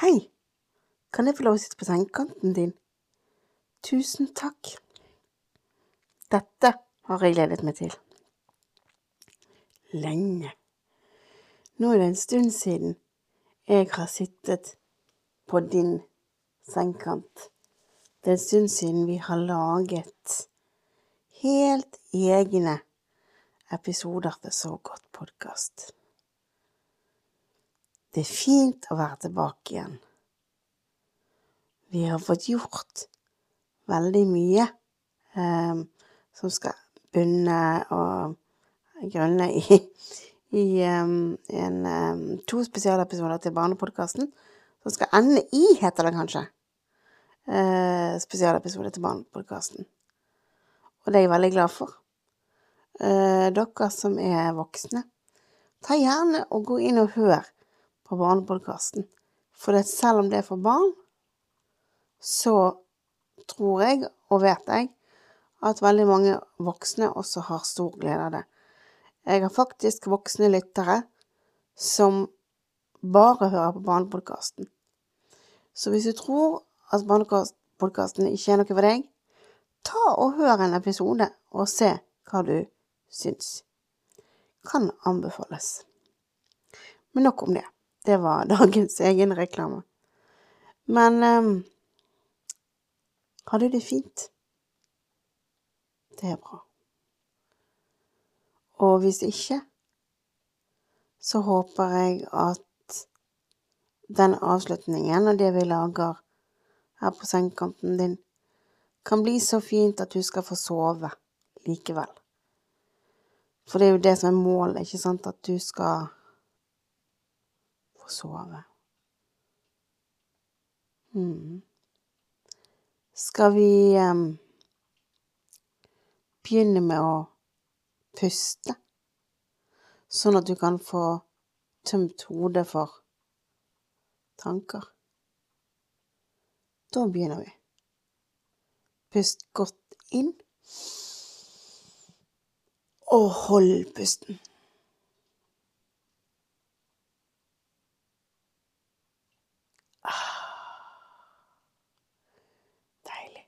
Hei, kan jeg få lov å sitte på sengekanten din? Tusen takk. Dette har jeg gledet meg til. Lenge. Nå er det en stund siden jeg har sittet på din sengekant. Det er en stund siden vi har laget helt egne episoder til Så godt podkast. Det er fint å være tilbake igjen. Vi har fått gjort veldig mye eh, som skal bunne og grunne i, i um, en, um, to spesialepisoder til Barnepodkasten. Som skal ende i, heter det kanskje. Eh, spesialepisode til Barnepodkasten. Og det er jeg veldig glad for. Eh, dere som er voksne, ta gjerne og gå inn og hør på Barnepodkasten. For selv om det er for barn, så tror jeg, og vet jeg, at veldig mange voksne også har stor glede av det. Jeg har faktisk voksne lyttere som bare hører på Barnepodkasten. Så hvis du tror at Barnepodkasten ikke er noe for deg, ta og hør en episode og se hva du syns. Kan anbefales. Men nok om det. Det var dagens egen reklame. Men um, har du det fint? Det er bra. Og hvis ikke, så håper jeg at den avslutningen og det vi lager her på sengekanten din, kan bli så fint at du skal få sove likevel. For det er jo det som er målet, ikke sant, at du skal sove. Mm. Skal vi um, begynne med å puste, sånn at du kan få tømt hodet for tanker? Da begynner vi. Pust godt inn, og hold pusten. Deilig.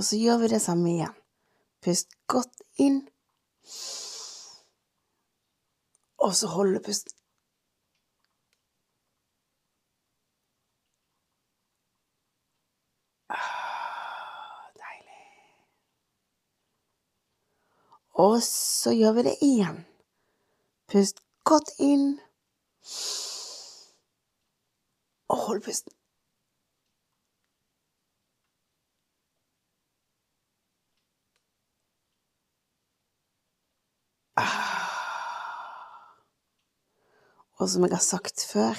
Og så gjør vi det samme igjen. Pust godt inn. Og så holde pusten. Ah, deilig. Og så gjør vi det igjen. Pust godt inn. Og hold pusten. Og som jeg har sagt før,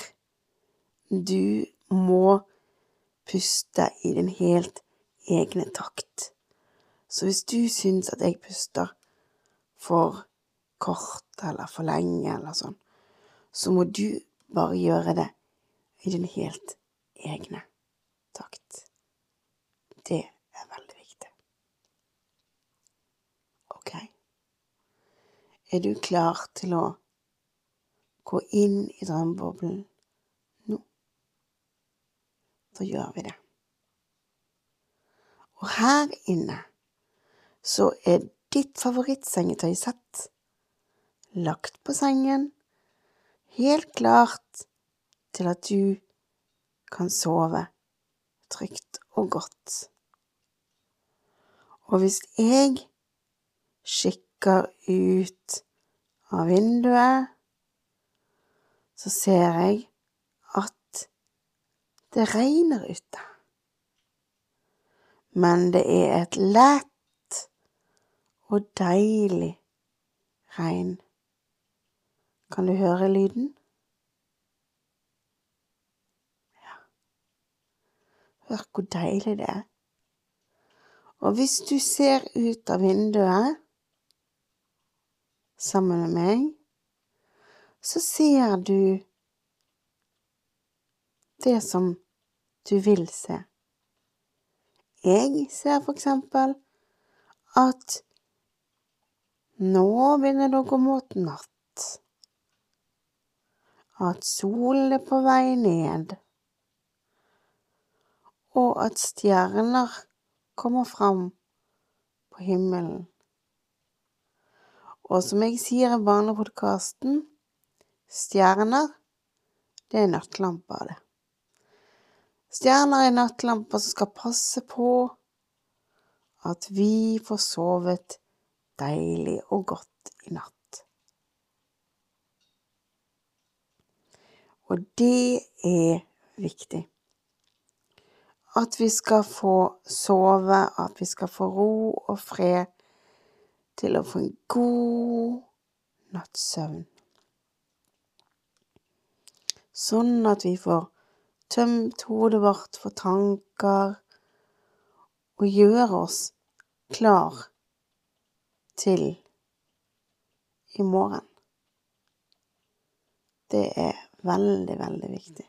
du må puste i din helt egne takt. Så hvis du syns at jeg puster for kort eller for lenge eller sånn, så må du bare gjøre det i din helt egne takt. Det er veldig viktig. Ok? Er du klar til å gå inn i drømmeboblen nå? Da gjør vi det. Og her inne så er ditt favorittsengetøysett lagt på sengen, helt klart til at du kan sove trygt og godt. Og hvis jeg kikker ut av vinduet, så ser jeg at det regner ute. men det er et lett og deilig regn. Kan du høre lyden? Ja. Hør hvor deilig det er. Og hvis du ser ut av vinduet sammen med meg, så ser du det som du vil se. Jeg ser for eksempel at nå begynner det å gå mot natt. At solen er på vei ned. Og at stjerner kommer fram på himmelen. Og som jeg sier i barnepodkasten, stjerner, det er nattlamper, det. Stjerner er nattlamper som skal passe på at vi får sovet deilig og godt i natt. Og det er viktig. At vi skal få sove, at vi skal få ro og fred til å få en god nattsøvn. Sånn at vi får tømt hodet vårt for tanker og gjør oss klar til i morgen. Det er veldig, veldig viktig.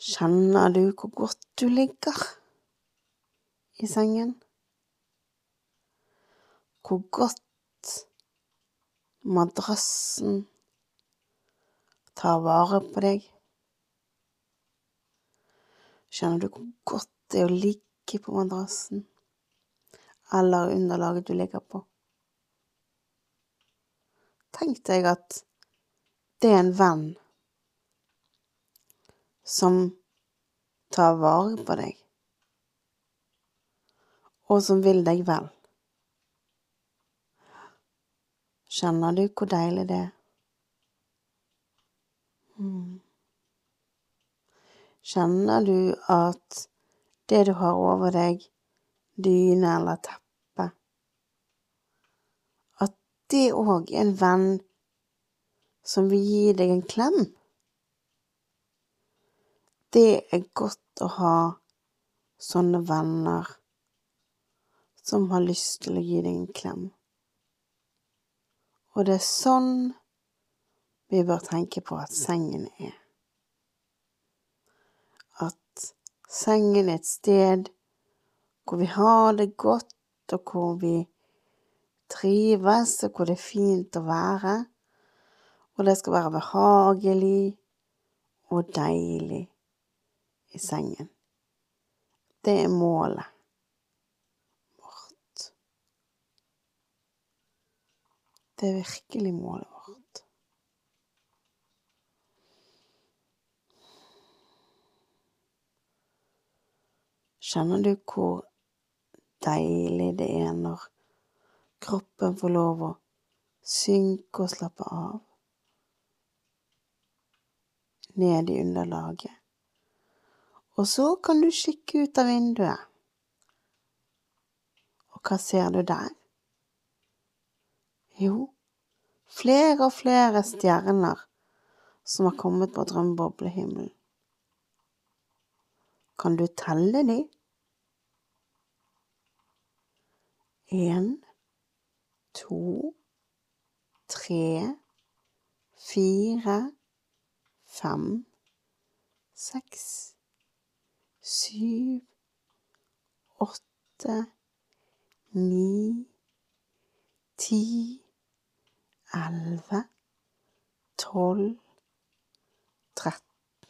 Kjenner du hvor godt du ligger i sengen? Hvor godt madrassen tar vare på deg. Kjenner du hvor godt det er å ligge på madrassen eller underlaget du ligger på? Tenk deg at det er en venn som tar vare på deg, og som vil deg vel. Kjenner du hvor deilig det er? Mm. Kjenner du at det du har over deg, dyne eller teppe, at det òg er en venn som vil gi deg en klem? Det er godt å ha sånne venner som har lyst til å gi deg en klem. Og det er sånn vi bør tenke på at sengen er. At sengen er et sted hvor vi har det godt, og hvor vi trives, og hvor det er fint å være. Og det skal være behagelig og deilig i sengen. Det er målet. Det er virkelig målet vårt. Kjenner du hvor deilig det er når kroppen får lov å synke og slappe av? Ned i underlaget. Og så kan du kikke ut av vinduet. Og hva ser du der? Jo, flere og flere stjerner som har kommet på drømmeboblehimmelen. Kan du telle de? En, to, tre, fire, fem, seks, syv, åtte, ni, ti elleve, tolv, tretten,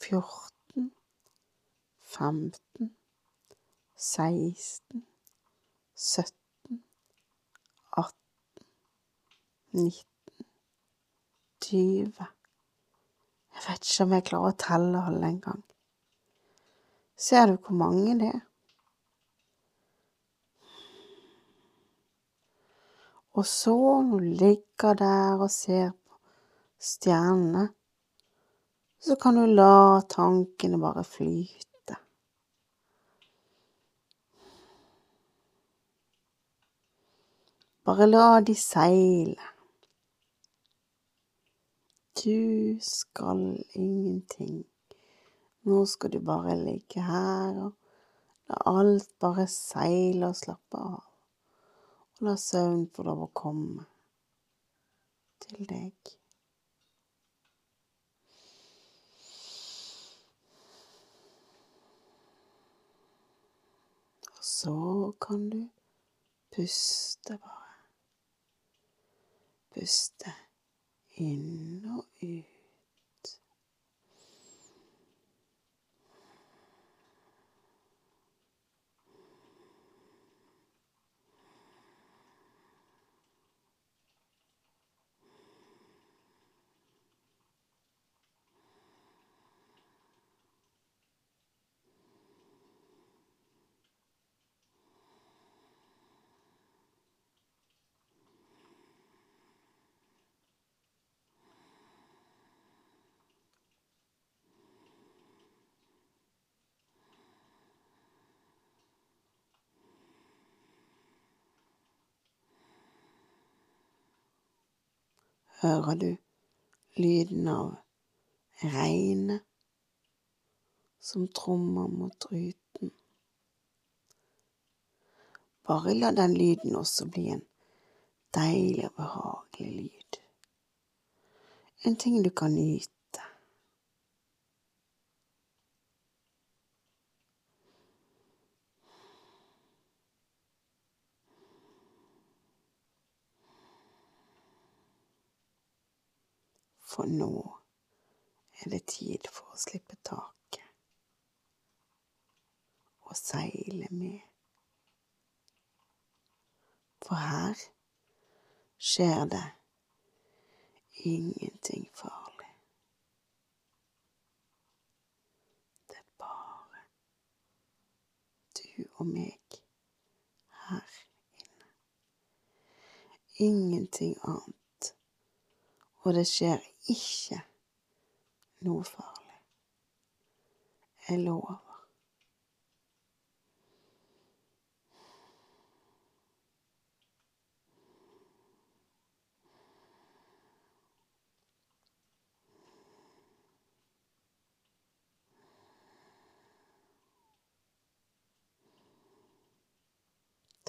fjorten, femten, seksten, sytten, atten, nitten, tyve Jeg vet ikke om jeg klarer å telle alle en gang. Ser du hvor mange det er? Og så, du ligger der og ser på stjernene, Så kan du la tankene bare flyte. Bare la de seile. Du skal ingenting. Nå skal du bare ligge her og la alt bare seile og slappe av. Og la søvn få lov å komme til deg. Og så kan du puste, bare. Puste inn og ut. Hører du lyden av regnet som trommer mot ruten? Bare la den lyden også bli en deilig og behagelig lyd. En ting du kan nyte. For nå er det tid for å slippe taket og seile med. For her skjer det ingenting farlig. Det er bare du og meg her inne. Ingenting annet. Og det skjer ikke noe farlig. Jeg lover.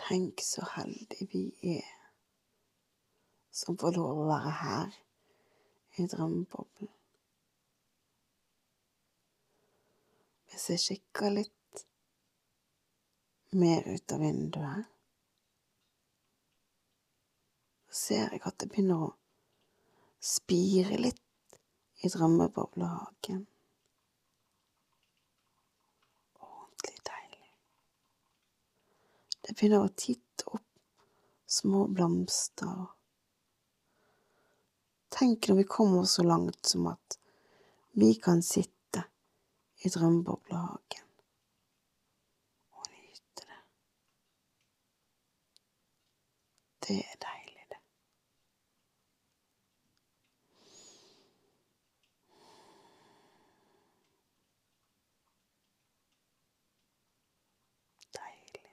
Tenk så heldige vi er som får lov å være her i drømmeboblen. Hvis jeg kikker litt mer ut av vinduet, så ser jeg at det begynner å spire litt i drømmeboblehagen. Ordentlig deilig. Det begynner å titte opp små blomster. Tenk når vi kommer så langt som at vi kan sitte i drømmeboblehagen og nyte det. Det er deilig, det. Deilig.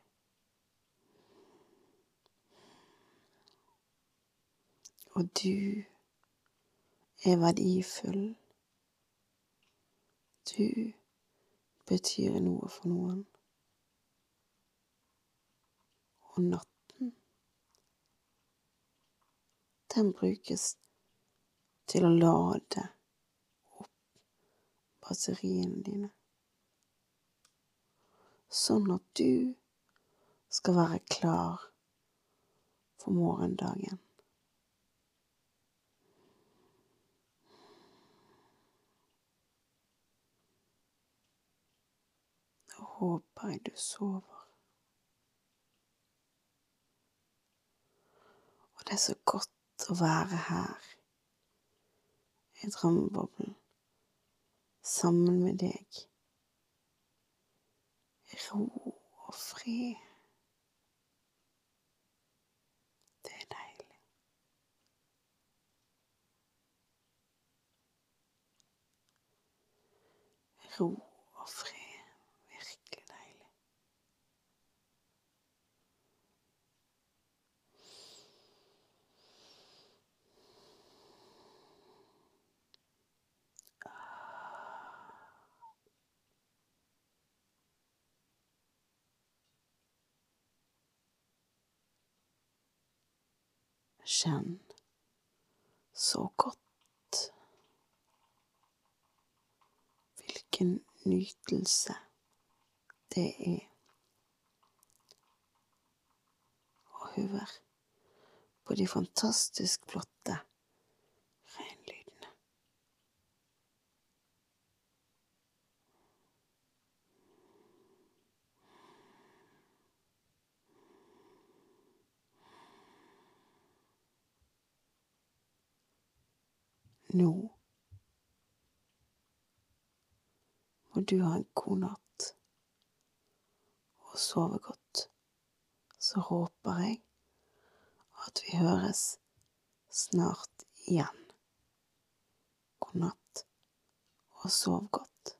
Og du er verdifull. Du betyr noe for noen. Og natten, den brukes til å lade opp batteriene dine. Sånn at du skal være klar for morgendagen. Nå håper jeg du sover. Og det er så godt å være her i drømmeboblen sammen med deg. I ro og fred. Det er deilig. ro og fred. Virkelig deilig. Kjenn så godt hvilken nytelse det er å høre på de fantastisk flotte Nå må du ha en god natt og sove godt. Så håper jeg at vi høres snart igjen. God natt og sov godt.